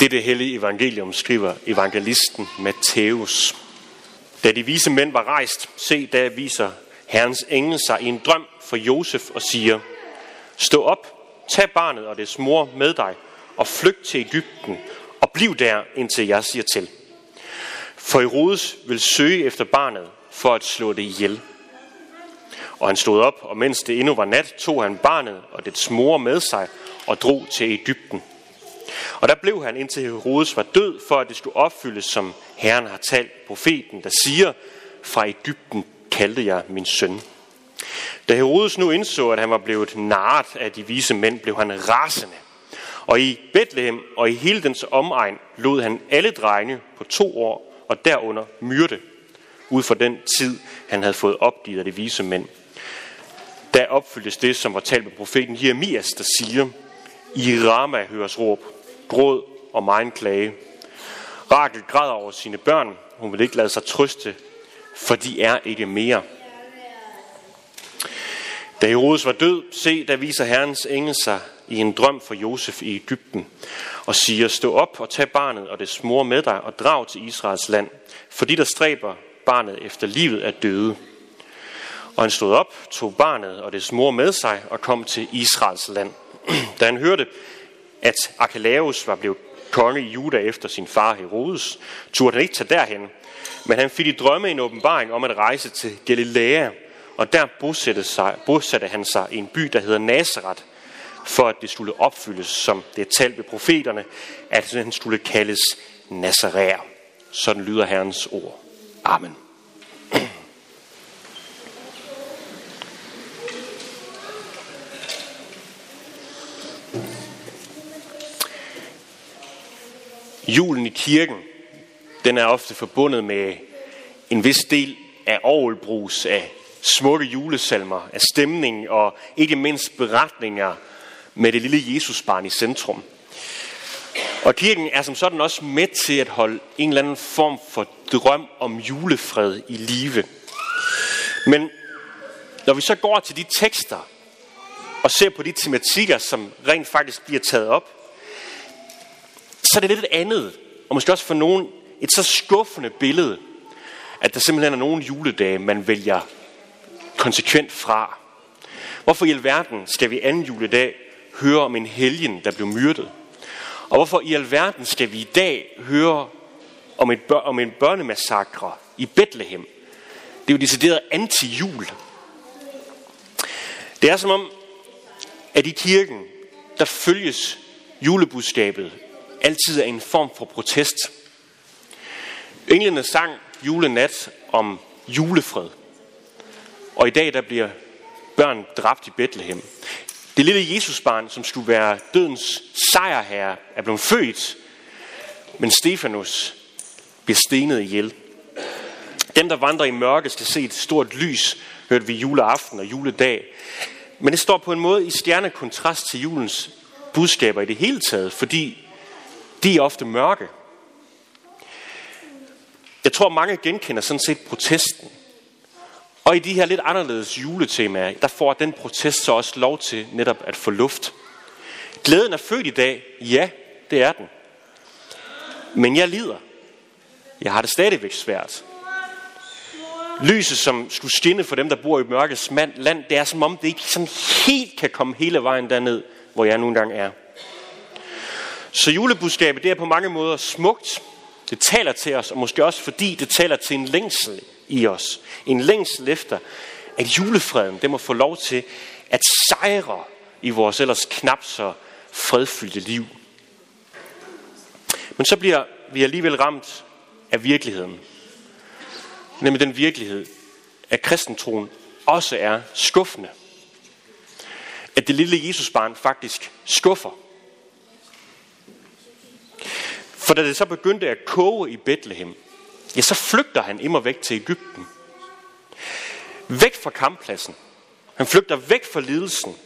Dette hellige evangelium skriver evangelisten Matthæus. Da de vise mænd var rejst, se, der viser Herrens engel sig i en drøm for Josef og siger, Stå op, tag barnet og dets mor med dig, og flygt til Ægypten, og bliv der, indtil jeg siger til. For Herodes vil søge efter barnet, for at slå det ihjel. Og han stod op, og mens det endnu var nat, tog han barnet og dets mor med sig og drog til Ægypten. Og der blev han, indtil Herodes var død, for at det skulle opfyldes, som Herren har talt profeten, der siger, fra Ægypten kaldte jeg min søn. Da Herodes nu indså, at han var blevet narret af de vise mænd, blev han rasende. Og i Bethlehem og i hele dens omegn lod han alle drenge på to år og derunder myrde, ud fra den tid, han havde fået opgivet af de vise mænd. Der opfyldtes det, som var talt med profeten Jeremias, der siger, I Rama høres råb, gråd og meget klage. Rakel græder over sine børn. Hun vil ikke lade sig trøste, for de er ikke mere. Da Herodes var død, se, der viser Herrens engel sig i en drøm for Josef i Ægypten, og siger, stå op og tag barnet og dets mor med dig og drag til Israels land, fordi der stræber barnet efter livet er døde. Og han stod op, tog barnet og dets mor med sig og kom til Israels land. Da han hørte, at Archelaus var blevet konge i Juda efter sin far Herodes, turde han ikke tage derhen, men han fik i drømme en åbenbaring om at rejse til Galilea, og der bosatte, sig, bosatte han sig i en by, der hedder Nazareth, for at det skulle opfyldes, som det er talt ved profeterne, at han skulle kaldes Nazaræer. Sådan lyder Herrens ord. Amen. Julen i kirken, den er ofte forbundet med en vis del af orgelbrus, af smukke julesalmer, af stemning og ikke mindst beretninger med det lille Jesusbarn i centrum. Og kirken er som sådan også med til at holde en eller anden form for drøm om julefred i live. Men når vi så går til de tekster og ser på de tematikker, som rent faktisk bliver taget op, så er det lidt andet, og måske også for nogen et så skuffende billede, at der simpelthen er nogle juledage, man vælger konsekvent fra. Hvorfor i alverden skal vi anden juledag høre om en helgen, der blev myrdet? Og hvorfor i alverden skal vi i dag høre om, et bør, om en børnemassakre i Bethlehem? Det er jo decideret anti-jul. Det er som om, at i kirken, der følges julebudskabet altid er en form for protest. Englene sang julenat om julefred. Og i dag der bliver børn dræbt i Bethlehem. Det lille Jesusbarn, som skulle være dødens sejrherre, er blevet født, men Stefanus bliver stenet ihjel. Dem, der vandrer i mørke, skal se et stort lys, hørte vi juleaften og juledag. Men det står på en måde i stjernekontrast til julens budskaber i det hele taget, fordi de er ofte mørke. Jeg tror, mange genkender sådan set protesten. Og i de her lidt anderledes juletemaer, der får den protest så også lov til netop at få luft. Glæden er født i dag. Ja, det er den. Men jeg lider. Jeg har det stadigvæk svært. Lyset, som skulle skinne for dem, der bor i mørkets land, det er som om, det ikke sådan helt kan komme hele vejen derned, hvor jeg nu engang er. Så julebudskabet, det er på mange måder smukt. Det taler til os, og måske også fordi det taler til en længsel i os. En længsel efter, at julefreden, det må få lov til at sejre i vores ellers knap så fredfyldte liv. Men så bliver vi alligevel ramt af virkeligheden. Nemlig den virkelighed, at kristentroen også er skuffende. At det lille Jesusbarn faktisk skuffer. For da det så begyndte at koge i Bethlehem, ja, så flygter han immer væk til Ægypten. Væk fra kamppladsen. Han flygter væk fra lidelsen.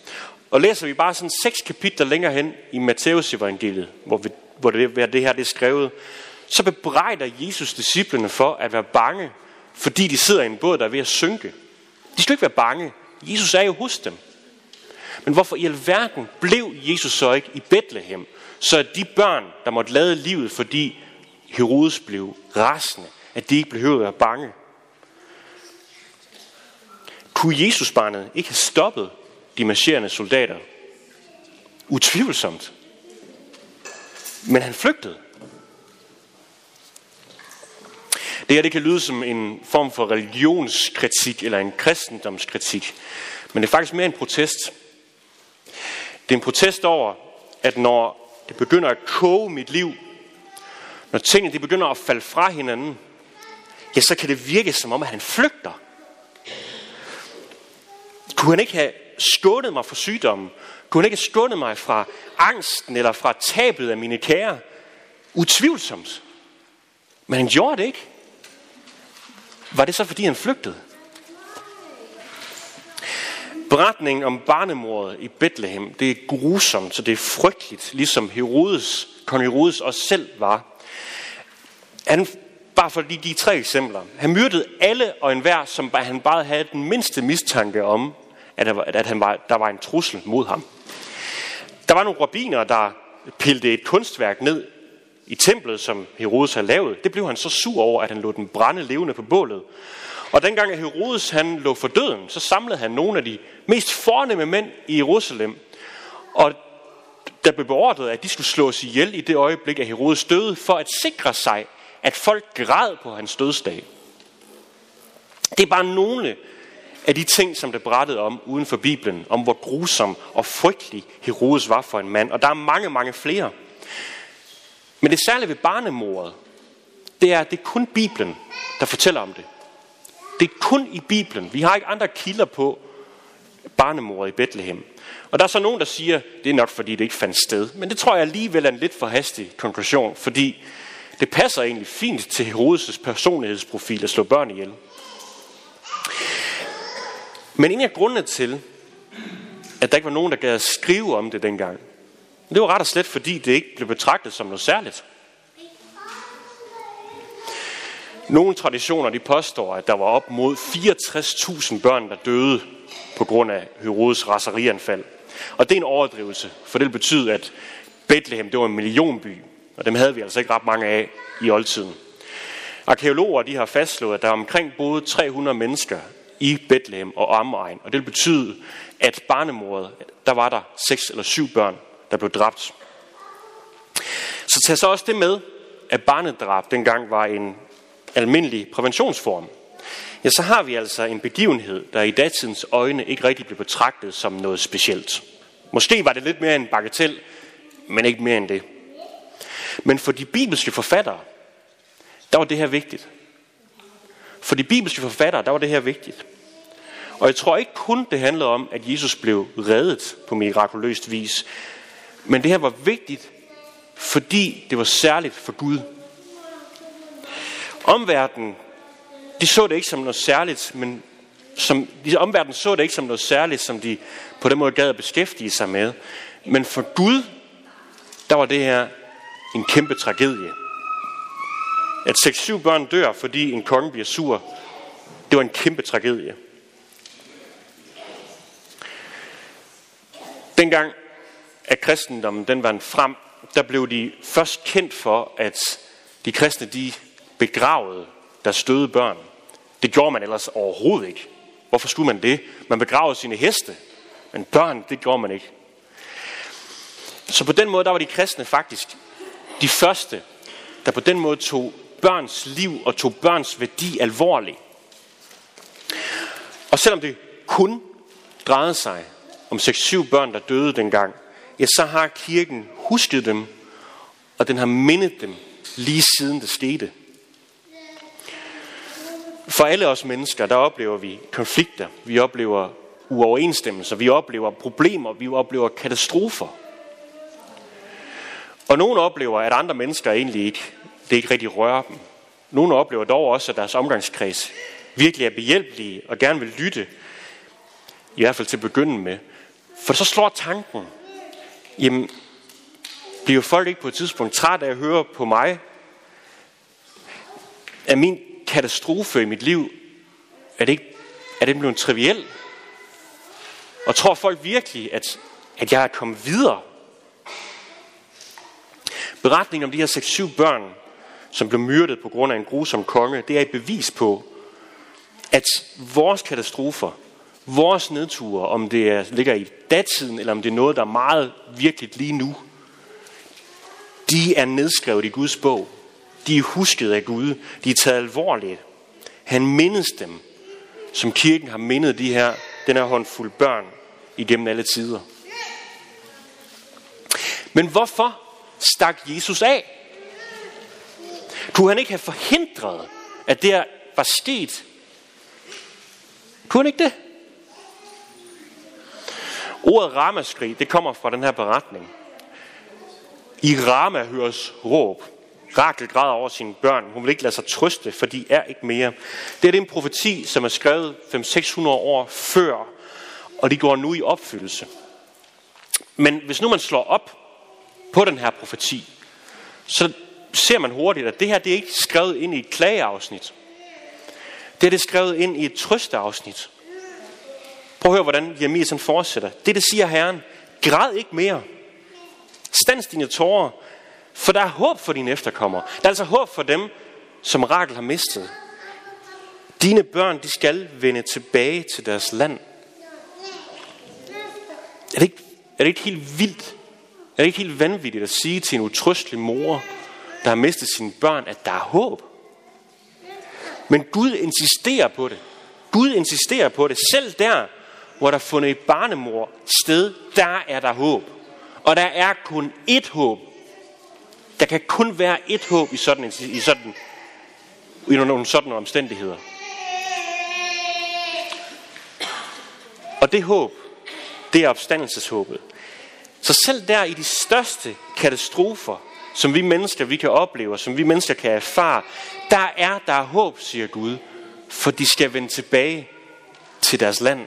Og læser vi bare sådan seks kapitler længere hen i Matteus evangeliet, hvor, vi, hvor det, hvor det her det er skrevet, så bebrejder Jesus disciplene for at være bange, fordi de sidder i en båd, der er ved at synke. De skal ikke være bange. Jesus er jo hos dem. Men hvorfor i alverden blev Jesus så ikke i Bethlehem, så at de børn, der måtte lade livet, fordi Herodes blev rasende, at de ikke behøvede at være bange. Kunne Jesusbarnet ikke have stoppet de marcherende soldater? Utvivlsomt. Men han flygtede. Det her det kan lyde som en form for religionskritik eller en kristendomskritik. Men det er faktisk mere en protest. Det er en protest over, at når det begynder at koge mit liv, når tingene de begynder at falde fra hinanden, ja, så kan det virke som om, at han flygter. Kunne han ikke have skånet mig fra sygdommen? Kunne han ikke have skånet mig fra angsten eller fra tabet af mine kære? Utvivlsomt. Men han gjorde det ikke. Var det så, fordi han flygtede? Beretningen om barnemordet i Bethlehem, det er grusomt, så det er frygteligt, ligesom Herodes, kong Herodes også selv var. Han, bare for de, de tre eksempler. Han myrdede alle og enhver, som han bare havde den mindste mistanke om, at, der, at han var, der var en trussel mod ham. Der var nogle rabiner, der pillede et kunstværk ned i templet, som Herodes havde lavet. Det blev han så sur over, at han lod den brænde levende på bålet. Og dengang Herodes han lå for døden, så samlede han nogle af de mest fornemme mænd i Jerusalem. Og der blev beordret, at de skulle slås ihjel i det øjeblik, at Herodes døde, for at sikre sig, at folk græd på hans dødsdag. Det er bare nogle af de ting, som det berettede om uden for Bibelen, om hvor grusom og frygtelig Herodes var for en mand. Og der er mange, mange flere. Men det særlige ved barnemordet, det er, at det er kun Bibelen, der fortæller om det. Det er kun i Bibelen. Vi har ikke andre kilder på barnemor i Bethlehem. Og der er så nogen, der siger, det er nok fordi det ikke fandt sted. Men det tror jeg alligevel er en lidt for hastig konklusion, fordi det passer egentlig fint til Herodes' personlighedsprofil at slå børn ihjel. Men en af grundene til, at der ikke var nogen, der gad at skrive om det dengang, det var ret og slet, fordi det ikke blev betragtet som noget særligt. Nogle traditioner de påstår, at der var op mod 64.000 børn, der døde på grund af Herodes raserianfald. Og det er en overdrivelse, for det betyder, at Bethlehem det var en millionby, og dem havde vi altså ikke ret mange af i oldtiden. Arkeologer de har fastslået, at der er omkring både 300 mennesker i Bethlehem og omegn, og det betyder, at barnemordet, der var der seks eller syv børn, der blev dræbt. Så tag så også det med, at barnedrab dengang var en almindelig præventionsform. Ja, så har vi altså en begivenhed, der i datidens øjne ikke rigtig blev betragtet som noget specielt. Måske var det lidt mere en bagatel, men ikke mere end det. Men for de bibelske forfattere, der var det her vigtigt. For de bibelske forfattere, der var det her vigtigt. Og jeg tror ikke kun det handlede om, at Jesus blev reddet på mirakuløst vis. Men det her var vigtigt, fordi det var særligt for Gud. Omverdenen, de så det ikke som noget særligt, men som, de omverdenen så det ikke som noget særligt, som de på den måde gad at beskæftige sig med. Men for Gud, der var det her en kæmpe tragedie. At 6-7 børn dør, fordi en konge bliver sur, det var en kæmpe tragedie. Dengang at kristendommen den vandt frem, der blev de først kendt for, at de kristne de begravede deres døde børn. Det gjorde man ellers overhovedet ikke. Hvorfor skulle man det? Man begravede sine heste, men børn, det gjorde man ikke. Så på den måde, der var de kristne faktisk de første, der på den måde tog børns liv og tog børns værdi alvorligt. Og selvom det kun drejede sig om 6-7 børn, der døde dengang, ja, så har kirken husket dem, og den har mindet dem lige siden det skete. For alle os mennesker, der oplever vi konflikter, vi oplever uoverensstemmelser, vi oplever problemer, vi oplever katastrofer. Og nogle oplever, at andre mennesker egentlig ikke, det ikke rigtig rører dem. Nogle oplever dog også, at deres omgangskreds virkelig er behjælpelige og gerne vil lytte, i hvert fald til at begynde med. For så slår tanken, jamen, bliver folk ikke på et tidspunkt træt af at høre på mig? Er min katastrofe i mit liv, er det, ikke, er det blevet triviel? Og tror folk virkelig, at, at jeg er kommet videre? Beretningen om de her 6-7 børn, som blev myrdet på grund af en grusom konge, det er et bevis på, at vores katastrofer, vores nedture, om det er, ligger i datiden, eller om det er noget, der er meget virkeligt lige nu, de er nedskrevet i Guds bog. De er husket af Gud. De er taget alvorligt. Han mindes dem, som kirken har mindet de her, den her håndfuld børn igennem alle tider. Men hvorfor stak Jesus af? Kunne han ikke have forhindret, at det var sket? Kunne han ikke det? Ordet ramaskrig, det kommer fra den her beretning. I Rama høres råb. Rakel græder over sine børn. Hun vil ikke lade sig trøste, for de er ikke mere. Det er en profeti, som er skrevet 500-600 år før, og de går nu i opfyldelse. Men hvis nu man slår op på den her profeti, så ser man hurtigt, at det her det er ikke skrevet ind i et klageafsnit. Det er det skrevet ind i et trøsteafsnit. Prøv at høre, hvordan Jeremias fortsætter. Det, det siger Herren. Græd ikke mere. Stands dine tårer, for der er håb for dine efterkommere. Der er altså håb for dem, som Rakel har mistet. Dine børn, de skal vende tilbage til deres land. Er det ikke, er det ikke helt vildt? Er det ikke helt vanvittigt at sige til en utrystelig mor, der har mistet sine børn, at der er håb? Men Gud insisterer på det. Gud insisterer på det. Selv der, hvor der er fundet et barnemor sted, der er der håb. Og der er kun ét håb. Der kan kun være et håb i sådan, i sådan, i nogle sådan omstændigheder. Og det håb, det er opstandelseshåbet. Så selv der i de største katastrofer, som vi mennesker vi kan opleve, som vi mennesker kan erfare, der er der er håb, siger Gud, for de skal vende tilbage til deres land.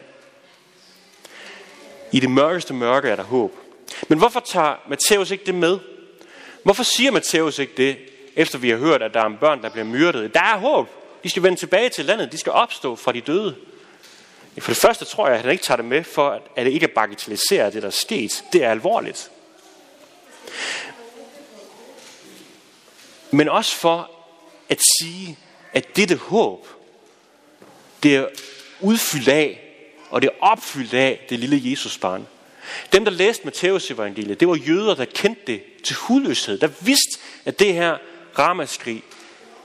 I det mørkeste mørke er der håb. Men hvorfor tager Matthæus ikke det med? Hvorfor siger Matthæus ikke det, efter vi har hørt, at der er børn, der bliver myrdet? Der er håb. De skal vende tilbage til landet. De skal opstå fra de døde. For det første tror jeg, at han ikke tager det med, for at det ikke er bagatelliseret, det der er sket. Det er alvorligt. Men også for at sige, at dette håb, det er udfyldt af, og det er opfyldt af det lille Jesusbarn. Dem, der læste Matteus evangeliet, det var jøder, der kendte det til hudløshed, der vidste, at det her ramaskrig,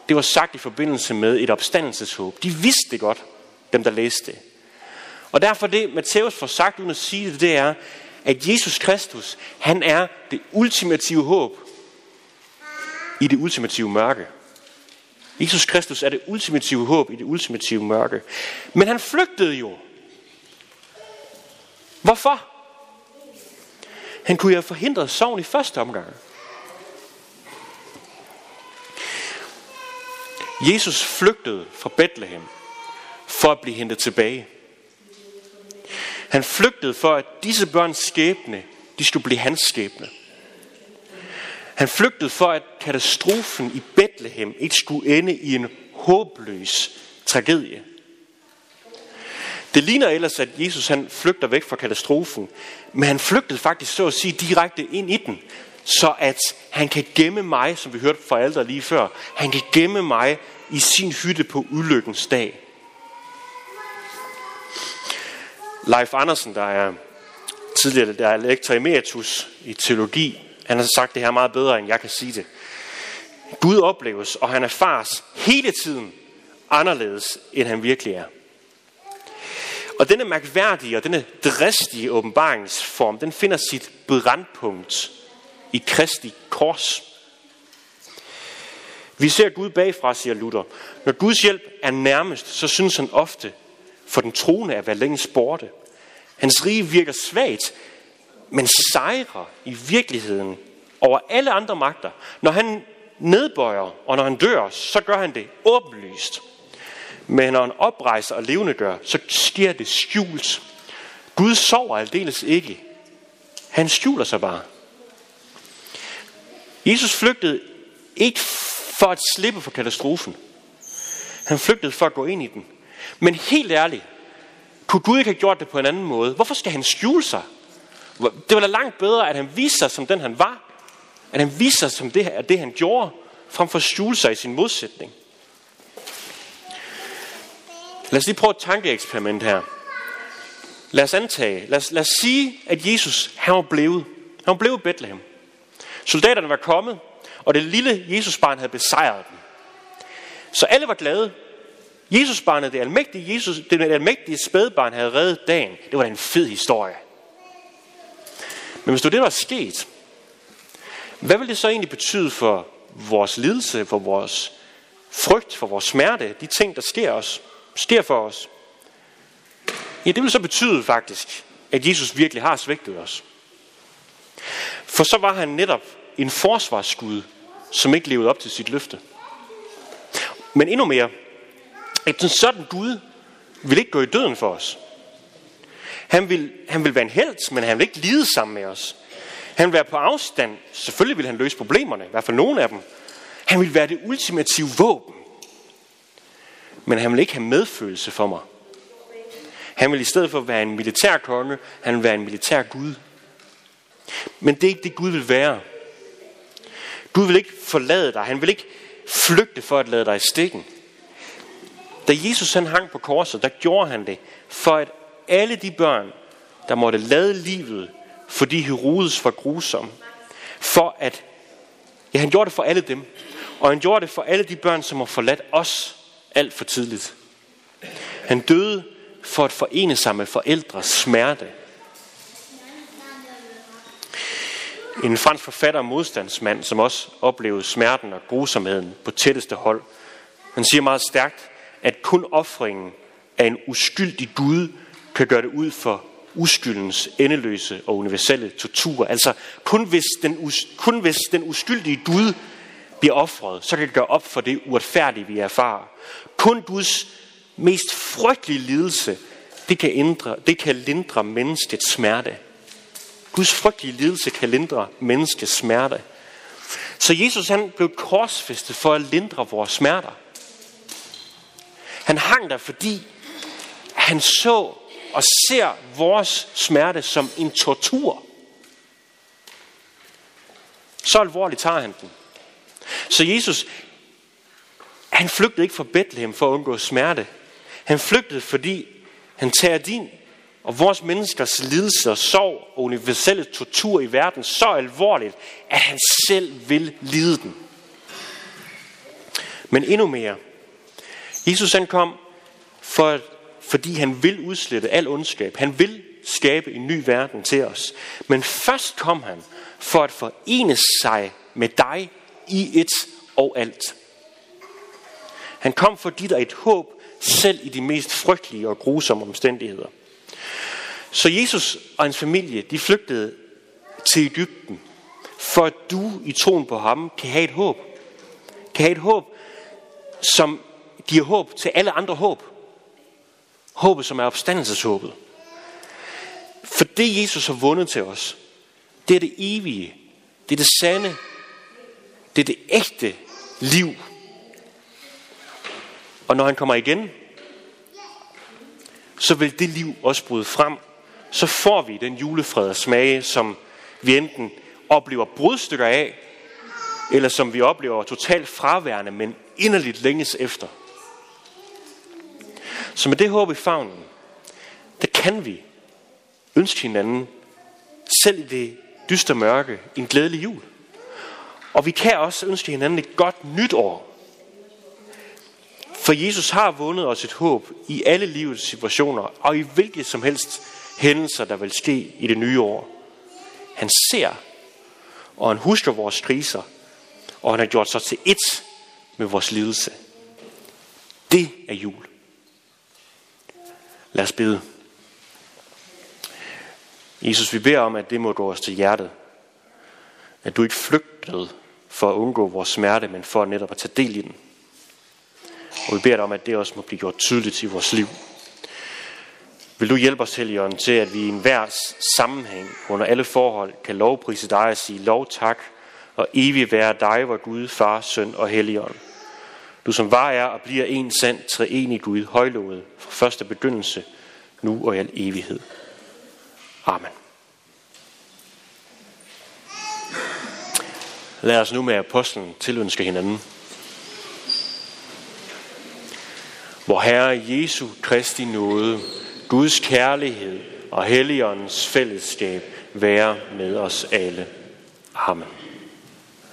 det var sagt i forbindelse med et opstandelseshåb. De vidste det godt, dem der læste det. Og derfor det, Matthæus får sagt, uden at sige det, det er, at Jesus Kristus, han er det ultimative håb i det ultimative mørke. Jesus Kristus er det ultimative håb i det ultimative mørke. Men han flygtede jo. Hvorfor? Han kunne jo have forhindret sorgen i første omgang. Jesus flygtede fra Bethlehem for at blive hentet tilbage. Han flygtede for, at disse børns skæbne, de skulle blive hans skæbne. Han flygtede for, at katastrofen i Bethlehem ikke skulle ende i en håbløs tragedie. Det ligner ellers, at Jesus han flygter væk fra katastrofen, men han flygtede faktisk så at sige direkte ind i den, så at han kan gemme mig, som vi hørte fra ældre lige før, han kan gemme mig i sin hytte på ulykkens dag. Leif Andersen, der er tidligere der er lektor emeritus i teologi, han har sagt det her meget bedre, end jeg kan sige det. Gud opleves, og han erfares hele tiden anderledes, end han virkelig er. Og denne mærkværdige og denne dristige åbenbaringsform, den finder sit brandpunkt i Kristi kors. Vi ser Gud bagfra, siger Luther. Når Guds hjælp er nærmest, så synes han ofte for den troende at være længst borte. Hans rige virker svagt, men sejrer i virkeligheden over alle andre magter. Når han nedbøjer, og når han dør, så gør han det åbenlyst. Men når han oprejser og levende gør, så sker det skjult. Gud sover aldeles ikke. Han skjuler sig bare. Jesus flygtede ikke for at slippe for katastrofen. Han flygtede for at gå ind i den. Men helt ærligt, kunne Gud ikke have gjort det på en anden måde? Hvorfor skal han skjule sig? Det var da langt bedre, at han viste sig som den han var. At han viste sig som det, at det han gjorde, frem for at skjule sig i sin modsætning. Lad os lige prøve et tankeeksperiment her. Lad os antage, lad os, lad os sige, at Jesus, han var blevet. Han var blevet i Bethlehem. Soldaterne var kommet, og det lille Jesusbarn havde besejret dem. Så alle var glade. Jesusbarnet, det almægtige, Jesus, det almægtige spædbarn, havde reddet dagen. Det var da en fed historie. Men hvis det var det, der var sket, hvad vil det så egentlig betyde for vores lidelse, for vores frygt, for vores smerte, de ting, der sker, os, sker for os? Ja, det vil så betyde faktisk, at Jesus virkelig har svigtet os. For så var han netop en forsvarsskud, som ikke levede op til sit løfte. Men endnu mere, at en sådan Gud vil ikke gå i døden for os. Han vil, han vil være en held, men han vil ikke lide sammen med os. Han vil være på afstand. Selvfølgelig vil han løse problemerne, i hvert fald nogle af dem. Han vil være det ultimative våben. Men han vil ikke have medfølelse for mig. Han vil i stedet for være en militær konge, han vil være en militær Gud. Men det er ikke det, Gud vil være. Gud vil ikke forlade dig. Han vil ikke flygte for at lade dig i stikken. Da Jesus han hang på korset, der gjorde han det for at alle de børn, der måtte lade livet, fordi Herodes var grusom, for at, ja, han gjorde det for alle dem, og han gjorde det for alle de børn, som har forladt os alt for tidligt. Han døde for at forene sig med forældres smerte. En fransk forfatter og modstandsmand, som også oplevede smerten og grusomheden på tætteste hold. Han siger meget stærkt, at kun offringen af en uskyldig Gud kan gøre det ud for uskyldens endeløse og universelle tortur. Altså kun hvis den, kun hvis den uskyldige Gud bliver offret, så kan det gøre op for det uretfærdige, vi erfarer. Kun Guds mest frygtelige lidelse, det kan, ændre, det kan lindre menneskets smerte. Guds frygtelige lidelse kan lindre menneskets smerte. Så Jesus han blev korsfæstet for at lindre vores smerter. Han hang der, fordi han så og ser vores smerte som en tortur. Så alvorligt tager han den. Så Jesus, han flygtede ikke fra Bethlehem for at undgå smerte. Han flygtede, fordi han tager din og vores menneskers lidelse og sorg og universelle tortur i verden så alvorligt, at han selv vil lide den. Men endnu mere. Jesus han kom for fordi han vil udslette al ondskab. Han vil skabe en ny verden til os. Men først kom han for at forene sig med dig i et og alt. Han kom for dit er et håb, selv i de mest frygtelige og grusomme omstændigheder. Så Jesus og hans familie, de flygtede til Ægypten, for at du i troen på ham kan have et håb. Kan have et håb, som giver håb til alle andre håb. Håbet, som er opstandelseshåbet. For det, Jesus har vundet til os, det er det evige. Det er det sande. Det er det ægte liv. Og når han kommer igen, så vil det liv også bryde frem. Så får vi den julefred og smage, som vi enten oplever brudstykker af, eller som vi oplever totalt fraværende, men inderligt længes efter. Så med det håb i favnen, der kan vi ønske hinanden, selv i det dystre mørke, en glædelig jul. Og vi kan også ønske hinanden et godt nytår. For Jesus har vundet os et håb i alle livets situationer, og i hvilke som helst hændelser, der vil ske i det nye år. Han ser, og han husker vores kriser, og han har gjort sig til ét med vores lidelse. Det er jul. Lad os bede. Jesus, vi beder om, at det må gå os til hjertet. At du ikke flygtede for at undgå vores smerte, men for netop at tage del i den. Og vi beder dig om, at det også må blive gjort tydeligt i vores liv. Vil du hjælpe os, Helligånden, til at vi i enhver sammenhæng under alle forhold kan lovprise dig og sige lov tak og evig være dig, vor Gud, Far, Søn og Helligånd. Du som var er og bliver en sand treenig Gud, højlovet fra første begyndelse, nu og i al evighed. Amen. Lad os nu med apostlen tilønske hinanden. Hvor Herre Jesu Kristi nåde, Guds kærlighed og Helligåndens fællesskab være med os alle. Amen.